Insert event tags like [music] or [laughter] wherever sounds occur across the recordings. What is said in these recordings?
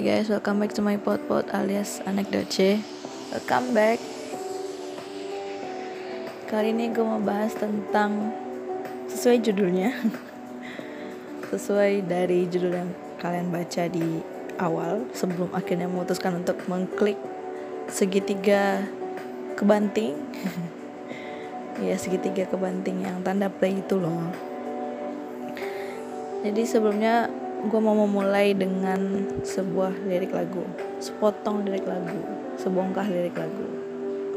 Hai guys, welcome back to my pod pod alias Anekdoce Welcome back. Kali ini gue mau bahas tentang Sesuai judulnya. [laughs] Sesuai dari judul yang kalian baca di awal Sebelum akhirnya memutuskan untuk mengklik Segitiga kebanting. [laughs] Ya segitiga kebanting yang tanda play itu loh. Jadi sebelumnya gue mau memulai dengan sebuah lirik lagu. Sepotong lirik lagu. Sebongkah lirik lagu.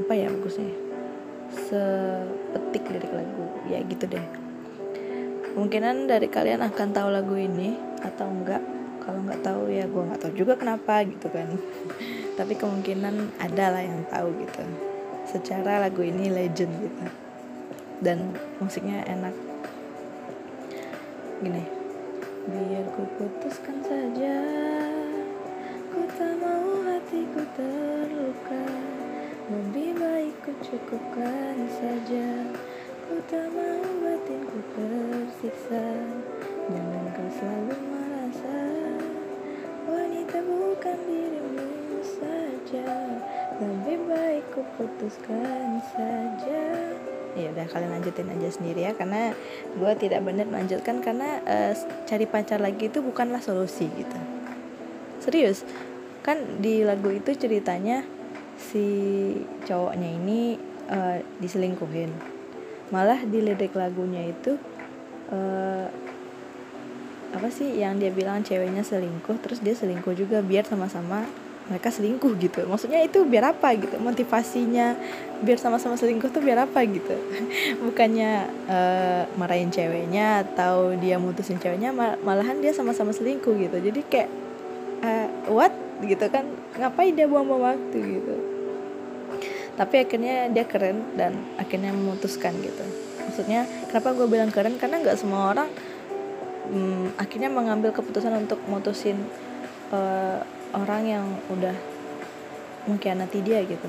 Apa ya bagusnya? Sepetik lirik lagu. Ya gitu deh. Kemungkinan dari kalian akan tahu lagu ini atau enggak. Kalau nggak tahu ya gue nggak tahu juga kenapa gitu kan. [laughs] Tapi kemungkinan ada lah yang tahu gitu. Secara lagu ini legend gitu. Dan musiknya enak. Gini Biar ku putuskan saja Ku tak mau hatiku terluka. Lebih baik ku cukupkan saja Ku tak mau batinku tersiksa. Jangan kau selalu merasa Wanita bukan dirimu saja. Lebih baik ku putuskan saja ya udah kalian lanjutin aja sendiri ya karena gue tidak benar melanjutkan karena uh, cari pacar lagi itu bukanlah solusi gitu. Serius kan di lagu itu ceritanya si cowoknya ini uh, diselingkuhin. Malah di lirik lagunya itu uh, apa sih yang dia bilang ceweknya selingkuh terus dia selingkuh juga biar sama-sama mereka selingkuh gitu. Maksudnya itu biar apa gitu? Motivasinya biar sama-sama selingkuh tuh biar apa gitu? [laughs] Bukannya uh, marahin ceweknya atau dia mutusin ceweknya mal malahan dia sama-sama selingkuh gitu. Jadi kayak uh, what? Gitu kan? Ngapain dia buang-buang waktu gitu? Tapi akhirnya dia keren dan akhirnya memutuskan gitu. Maksudnya kenapa gue bilang keren? Karena nggak semua orang hmm, akhirnya mengambil keputusan untuk mutusin uh, orang yang udah mengkhianati dia gitu.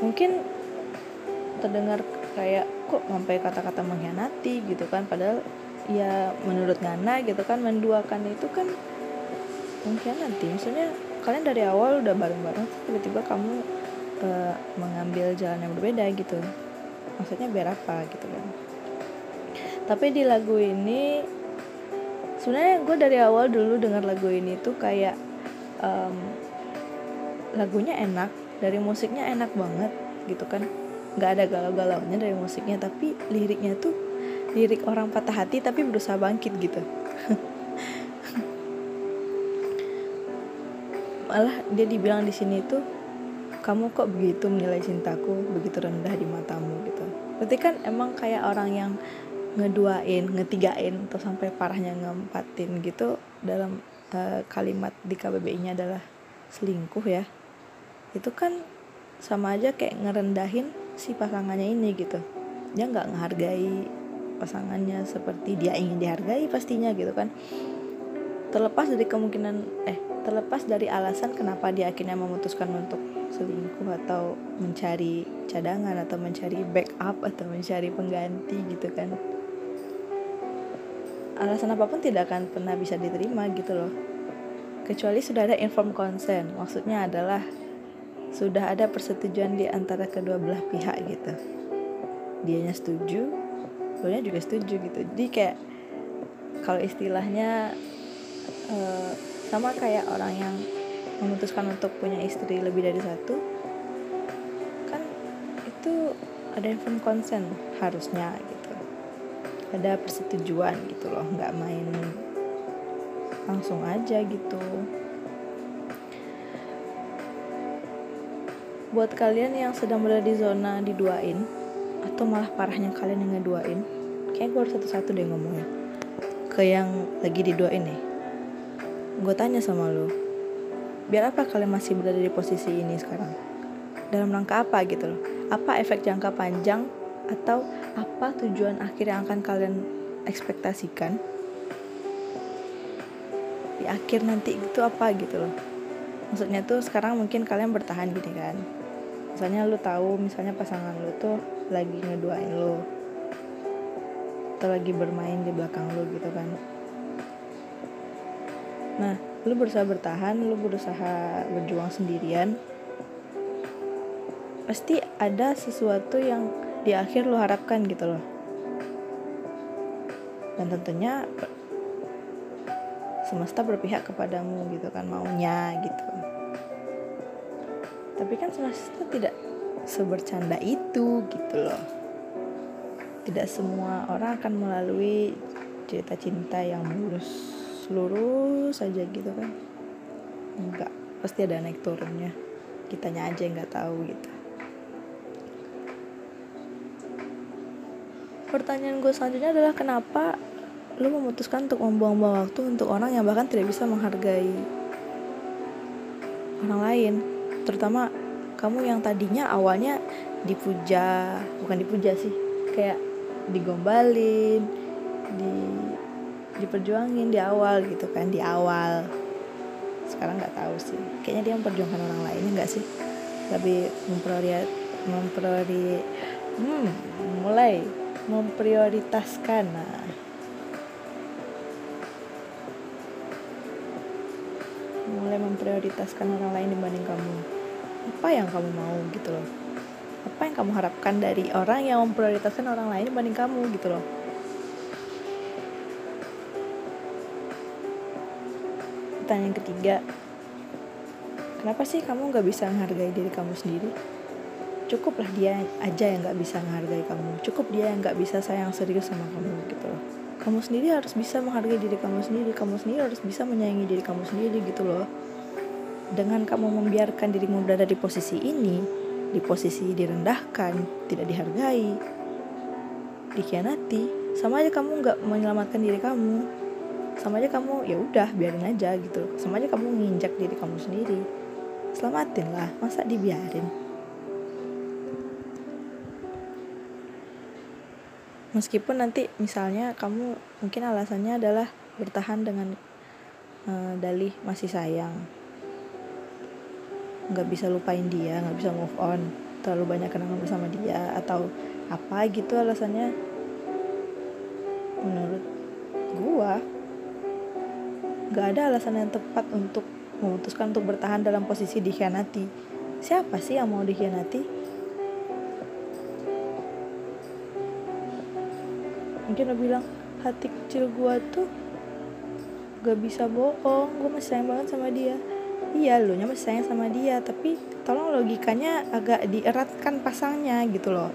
Mungkin terdengar kayak kok sampai kata-kata mengkhianati? gitu kan. Padahal ya menurut Ngana gitu kan menduakan itu kan mengkhianati. Maksudnya kalian dari awal udah bareng-bareng tiba-tiba kamu uh, mengambil jalan yang berbeda gitu. Maksudnya biar apa gitu kan. Tapi di lagu ini sebenarnya gue dari awal dulu dengar lagu ini tuh kayak um, lagunya enak dari musiknya enak banget gitu kan. Nggak ada galau-galaunya dari musiknya tapi liriknya tuh lirik orang patah hati tapi berusaha bangkit gitu. [laughs] Malah dia dibilang di sini tuh kamu kok begitu menilai cintaku begitu rendah di matamu gitu. Berarti kan emang kayak orang yang ngeduain ngetigain atau sampai parahnya ngempatin gitu dalam uh, kalimat di KBBI-nya adalah selingkuh ya. Itu kan sama aja kayak ngerendahin si pasangannya ini gitu. Dia nggak menghargai pasangannya seperti dia ingin dihargai pastinya gitu kan. Terlepas dari kemungkinan eh terlepas dari alasan kenapa dia akhirnya memutuskan untuk selingkuh atau mencari cadangan atau mencari backup atau mencari pengganti gitu kan alasan apa pun tidak akan pernah bisa diterima gitu loh. Kecuali sudah ada inform consent maksudnya adalah sudah ada persetujuan di antara kedua belah pihak gitu. Dianya setuju nya juga setuju gitu. Jadi kayak kalau istilahnya uh, sama kayak orang yang memutuskan untuk punya istri lebih dari satu kan itu ada inform consent harusnya gitu ada persetujuan gitu loh nggak main langsung aja gitu. Buat kalian yang sedang berada di zona diduain atau malah parahnya kalian yang ngeduain kayak gue harus satu-satu deh ngomongnya ke yang lagi diduain nih. Gue tanya sama lo biar apa kalian masih berada di posisi ini sekarang? Dalam rangka apa gitu loh? Apa efek jangka panjang atau apa tujuan akhir yang akan kalian ekspektasikan? Di akhir nanti itu apa gitu loh. Maksudnya tuh sekarang mungkin kalian bertahan gini kan. Misalnya lu tahu misalnya pasangan lu tuh lagi ngeduain lu. Atau lagi bermain di belakang lu gitu kan. Nah lu berusaha bertahan lu berusaha berjuang sendirian pasti ada sesuatu yang di akhir lu harapkan gitu loh. Dan tentunya semesta berpihak kepadamu gitu kan maunya gitu. Tapi kan semesta tidak sebercanda itu gitu loh. Tidak semua orang akan melalui cerita cinta yang mulus lurus saja gitu kan. Enggak pasti ada naik turunnya. Kitanya aja yang nggak tahu gitu pertanyaan gue selanjutnya adalah kenapa lu memutuskan untuk membuang-buang waktu untuk orang yang bahkan tidak bisa menghargai orang lain? Terutama kamu yang tadinya awalnya dipuja bukan dipuja sih kayak digombalin di diperjuangin di awal gitu kan di awal. Sekarang nggak tahu sih. Kayaknya dia memperjuangkan orang lain enggak sih? Lebih mempriori mempriori hmm, mulai memprioritaskan. Nah mulai memprioritaskan orang lain dibanding kamu. Apa yang kamu mau gitu loh. Apa yang kamu harapkan dari orang yang memprioritaskan orang lain dibanding kamu gitu loh. Pertanyaan ketiga kenapa sih kamu gak bisa menghargai diri kamu sendiri cukuplah dia aja yang gak bisa menghargai kamu. Cukup dia yang gak bisa sayang serius sama kamu gitu loh. Kamu sendiri harus bisa menghargai diri kamu sendiri. Kamu sendiri harus bisa menyayangi diri kamu sendiri gitu loh. Dengan kamu membiarkan dirimu berada di posisi ini di posisi direndahkan tidak dihargai dikhianati sama aja kamu nggak menyelamatkan diri kamu. Sama aja kamu ya udah biarin aja gitu sama aja kamu nginjak diri kamu sendiri. Selamatin lah masa dibiarin meskipun nanti misalnya kamu mungkin alasannya adalah bertahan dengan uh, dalih masih sayang nggak bisa lupain dia nggak bisa move on terlalu banyak kenangan bersama dia atau apa gitu alasannya menurut gua Gak ada alasan yang tepat untuk memutuskan untuk bertahan dalam posisi dikhianati. Siapa sih yang mau dikhianati? Lo bilang, hati kecil gue tuh gak bisa bohong, gue masih sayang banget sama dia. Iya, lo nya masih sayang sama dia, tapi tolong logikanya agak dieratkan pasangnya gitu loh.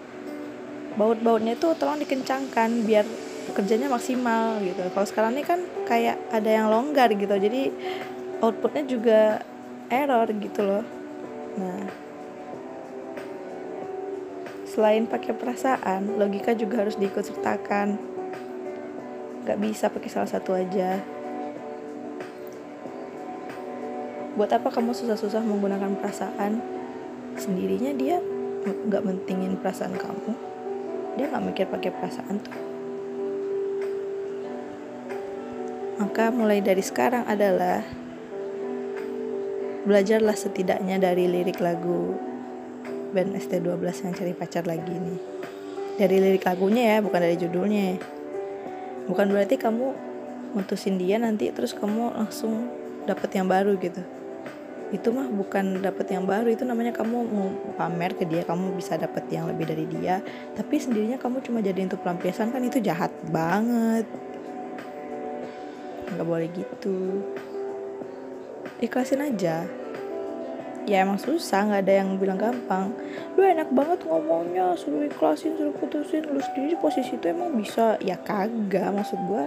Baut-bautnya tuh tolong dikencangkan biar kerjanya maksimal gitu kalau sekarang ini kan kayak ada yang longgar gitu jadi outputnya juga error gitu loh nah selain pakai perasaan logika juga harus diikut sertakan nggak bisa pakai salah satu aja buat apa kamu susah-susah menggunakan perasaan sendirinya dia nggak mentingin perasaan kamu dia nggak mikir pakai perasaan tuh Maka mulai dari sekarang adalah belajarlah setidaknya dari lirik lagu band ST12 yang cari pacar lagi nih. Dari lirik lagunya ya, bukan dari judulnya. Bukan berarti kamu mutusin dia nanti terus kamu langsung dapet yang baru gitu. Itu mah bukan dapet yang baru, itu namanya kamu mau pamer ke dia, kamu bisa dapet yang lebih dari dia. Tapi sendirinya kamu cuma jadi untuk pelampiasan kan itu jahat banget nggak boleh gitu ikhlasin aja ya emang susah nggak ada yang bilang gampang. Lu enak banget ngomongnya suruh ikhlasin suruh putusin. Lu sendiri posisi itu emang bisa. Ya kagak maksud gue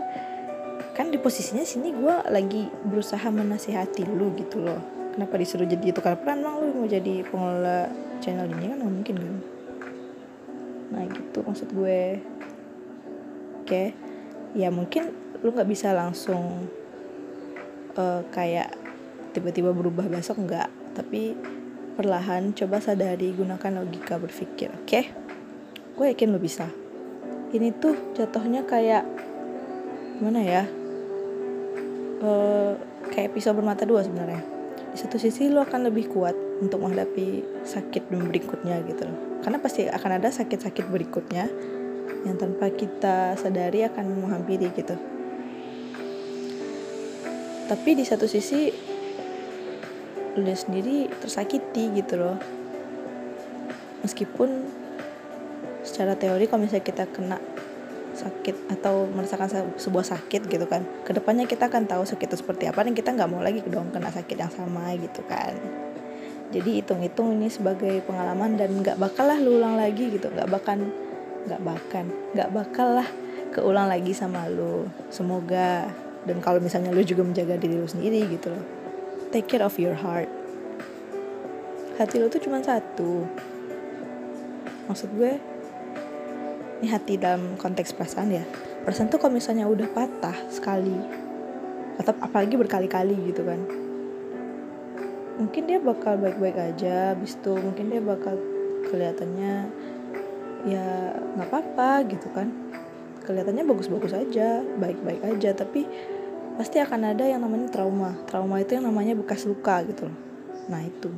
kan di posisinya sini gue lagi berusaha menasihati lu gitu loh. Kenapa disuruh jadi tukar peran? Emang lu mau jadi pengelola channel ini kan nggak mungkin kan? Nah gitu maksud gue. Oke. Ya mungkin lu nggak bisa langsung uh, kayak tiba-tiba berubah besok nggak tapi perlahan coba sadari gunakan logika berpikir oke? Okay? gue yakin lu bisa. Ini tuh jatuhnya kayak mana ya? Uh, kayak pisau bermata dua sebenarnya. Di satu sisi lu akan lebih kuat untuk menghadapi sakit berikutnya gitu loh. Karena pasti akan ada sakit-sakit berikutnya yang tanpa kita sadari akan menghampiri gitu. Tapi di satu sisi lu sendiri tersakiti gitu loh. Meskipun secara teori kalau misalnya kita kena sakit atau merasakan sebuah sakit gitu kan ke depannya kita akan tahu sakit itu seperti apa dan kita nggak mau lagi dong kena sakit yang sama gitu kan. Jadi hitung-hitung ini sebagai pengalaman dan nggak bakal lah lu ulang lagi gitu nggak bakal nggak bakal nggak bakal lah keulang lagi sama lu. Semoga dan kalau misalnya lu juga menjaga diri lu sendiri gitu loh take care of your heart. Hati lu tuh cuma satu. Maksud gue ini hati dalam konteks perasaan ya. Perasaan tuh kalau misalnya udah patah sekali atau apalagi berkali-kali gitu kan. Mungkin dia bakal baik-baik aja habis itu mungkin dia bakal kelihatannya ya nggak apa-apa gitu kan. Kelihatannya bagus-bagus aja baik-baik aja tapi pasti akan ada yang namanya trauma. Trauma itu yang namanya bekas luka gitu loh. Nah itu.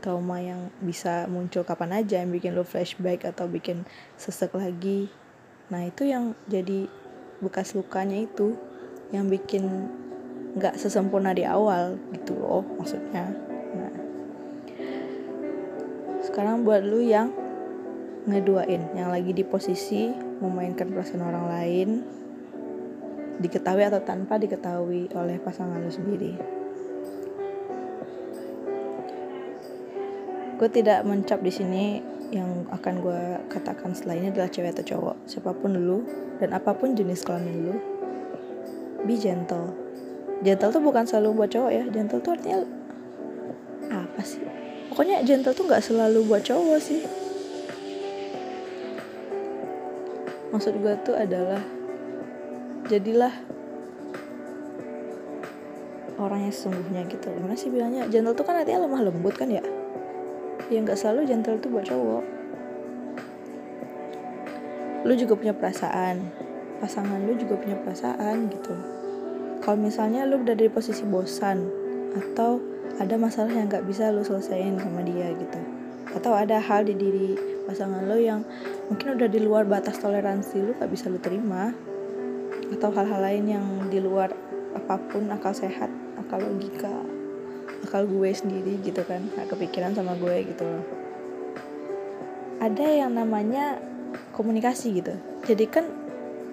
Trauma yang bisa muncul kapan aja yang bikin lo flashback atau bikin sesek lagi. Nah itu yang jadi bekas lukanya itu yang bikin nggak sesempurna di awal gitu loh maksudnya. Nah. Sekarang buat lu yang ngeduain yang lagi di posisi memainkan perasaan orang lain diketahui atau tanpa diketahui oleh pasangan lu sendiri. Gue tidak mencap di sini yang akan gue katakan setelah ini adalah cewek atau cowok. Siapa pun lu dan apa pun jenis kelamin lu be gentle. Gentle tuh bukan selalu buat cowok ya. Gentle tuh artinya apa sih? Pokoknya gentle tuh nggak selalu buat cowok sih. Maksud gue tuh adalah jadilah orang yang sesungguhnya gitu. Gimana sih bilangnya? Gentle tuh kan artinya lemah lembut kan ya? Ya nggak selalu gentle tuh buat cowok. Lu juga punya perasaan. Pasangan lu juga punya perasaan gitu. Kalau misalnya lu udah dari posisi bosan atau ada masalah yang nggak bisa lu selesaiin sama dia gitu. Atau ada hal di diri pasangan lo yang mungkin udah di luar batas toleransi lu gak bisa lu terima atau hal-hal lain yang di luar apa pun akal sehat akal logika akal gue sendiri gitu kan. Gak kepikiran sama gue gitu loh. Ada yang namanya komunikasi gitu. Jadi kan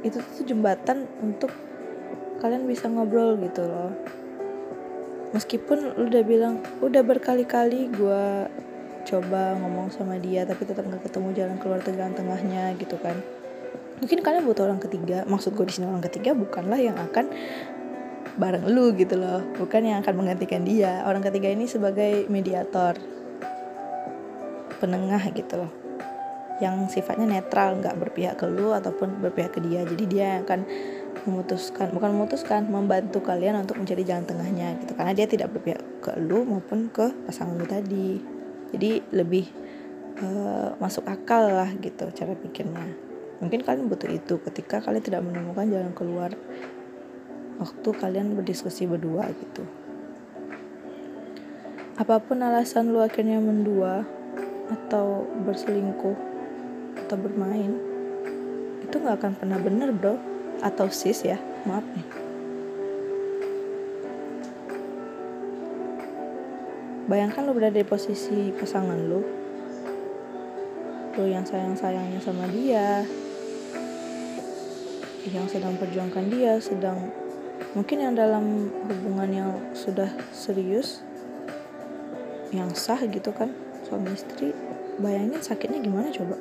itu tuh jembatan untuk kalian bisa ngobrol gitu loh. Meskipun lu udah bilang udah berkali-kali gue coba ngomong sama dia tapi tetap nggak ketemu jalan keluar jalan tengahnya gitu kan mungkin kalian butuh orang ketiga. Maksud gue di sini orang ketiga bukanlah yang akan bareng lu gitu loh. Bukan yang akan menggantikan dia. Orang ketiga ini sebagai mediator. Penengah gitu loh. Yang sifatnya netral nggak berpihak ke lu ataupun berpihak ke dia. Jadi dia yang akan memutuskan bukan memutuskan membantu kalian untuk mencari jalan tengahnya gitu. Karena dia tidak berpihak ke lu maupun ke pasangan lu tadi. Jadi lebih uh, masuk akal lah gitu cara pikirnya mungkin kalian butuh itu. Ketika kalian tidak menemukan jalan keluar waktu kalian berdiskusi berdua gitu. Apa pun alasan lu akhirnya mendua atau berselingkuh atau bermain itu nggak akan pernah bener bro. Atau sis ya maaf nih. Bayangkan lu berada di posisi pasangan lu. Lu yang sayang-sayangnya sama dia yang sedang perjuangkan dia sedang mungkin yang dalam hubungan yang sudah serius yang sah gitu kan suami istri. Bayangin sakitnya gimana coba?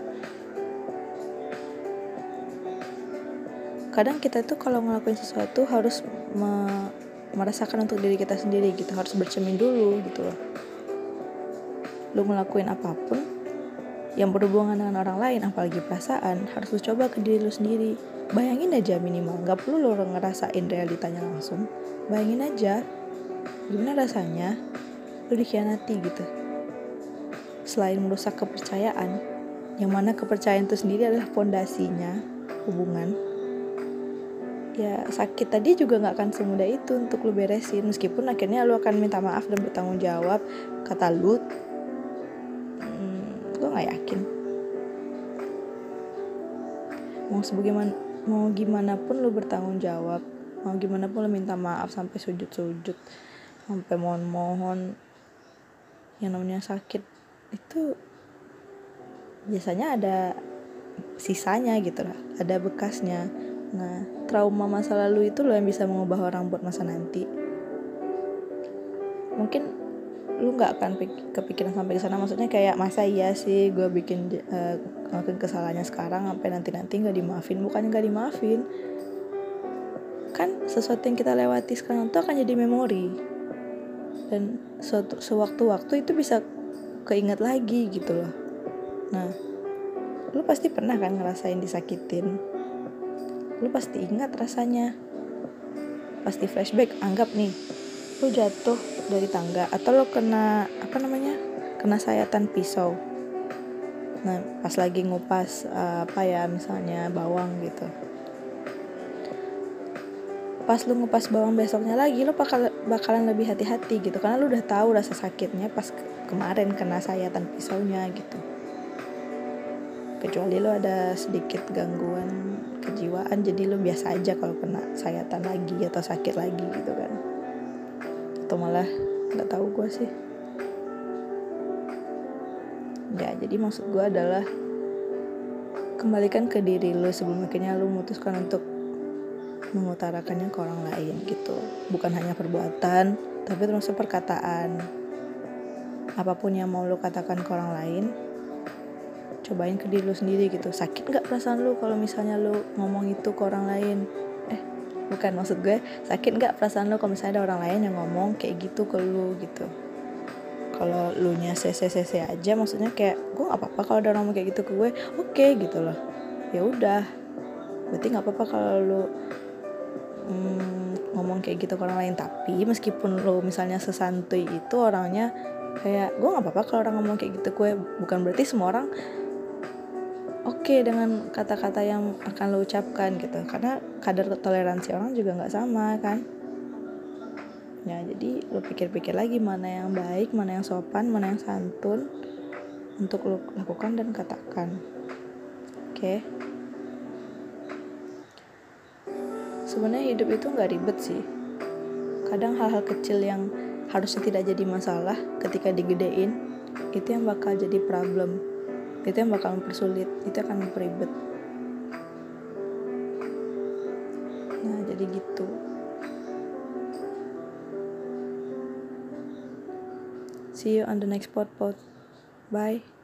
Kadang kita tuh kalau ngelakuin sesuatu harus me merasakan untuk diri kita sendiri gitu harus bercermin dulu gitu loh. Lu ngelakuin apa pun yang berhubungan dengan orang lain apalagi perasaan harus lu coba ke diri lu sendiri bayangin aja minimal nggak perlu lo ngerasain realitanya langsung. Bayangin aja gimana rasanya lo dikhianati gitu. Selain merusak kepercayaan yang mana kepercayaan itu sendiri adalah fondasinya hubungan. Ya sakit tadi juga nggak akan semudah itu untuk lo beresin. Meskipun akhirnya lo akan minta maaf dan bertanggung jawab kata lu hmm, nggak yakin. Mau sebagaimana mau gimana pun lu bertanggung jawab. Mau gimana pun lo minta maaf sampai sujud-sujud. Sampai mohon-mohon yang namanya sakit. Itu biasanya ada sisanya gitu lah. Ada bekasnya. Nah trauma masa lalu itu loh yang bisa mengubah orang buat masa nanti. Mungkin lu nggak akan kepikiran sampai ke sana. Maksudnya kayak masa iya sih gue bikin uh, kesalahannya sekarang sampai nanti nanti nggak dimaafin? Bukan nggak dimaafin. Kan sesuatu yang kita lewati sekarang itu akan jadi memori. Dan suatu sewaktu-waktu itu bisa keinget lagi gitu loh. Nah lu pasti pernah kan ngerasain disakitin? Lu pasti ingat rasanya. Pasti flashback anggap nih lu jatuh dari tangga atau lo kena apa namanya kena sayatan pisau? Nah pas lagi ngupas uh, apa ya misalnya bawang gitu. Pas lu ngupas bawang besoknya lagi lu bakal bakalan lebih hati-hati gitu. Karena lu udah tahu rasa sakitnya pas ke kemarin kena sayatan pisaunya gitu. Kecuali lu ada sedikit gangguan kejiwaan jadi lu biasa aja kalau kena sayatan lagi atau sakit lagi gitu kan atau malah nggak tahu gue sih. Ya jadi maksud gue adalah kembalikan ke diri lu sebelum akhirnya lu memutuskan untuk mengutarakannya ke orang lain gitu. Bukan hanya perbuatan tapi termasuk perkataan. Apa pun yang mau lu katakan ke orang lain cobain ke diri lu sendiri gitu. Sakit nggak perasaan lu kalau misalnya lu ngomong itu ke orang lain bukan maksud gue sakit nggak perasaan lo kalau misalnya ada orang lain yang ngomong kayak gitu ke lu gitu? Kalau lu nya cc cc aja maksudnya kayak gue nggak apa-apa kalau ada orang ngomong kayak gitu ke gue. Oke okay, gitu loh. Ya udah. Berarti nggak apa-apa kalau lu hmm, ngomong kayak gitu ke orang lain. Tapi meskipun lo misalnya sesantuy itu orangnya kayak gue nggak apa-apa kalau orang ngomong kayak gitu gue. Bukan berarti semua orang oke okay dengan kata-kata yang akan lo ucapkan gitu. Karena kadar toleransi orang juga nggak sama kan? Ya jadi lo pikir-pikir lagi mana yang baik mana yang sopan mana yang santun untuk lo lakukan dan katakan. Oke? Okay? sebenarnya hidup itu nggak ribet sih. Kadang hal-hal kecil yang harusnya tidak jadi masalah ketika digedein itu yang bakal jadi problem itu yang bakal mempersulit itu akan memperibet. Nah jadi gitu. See you on the next pod pod. Bye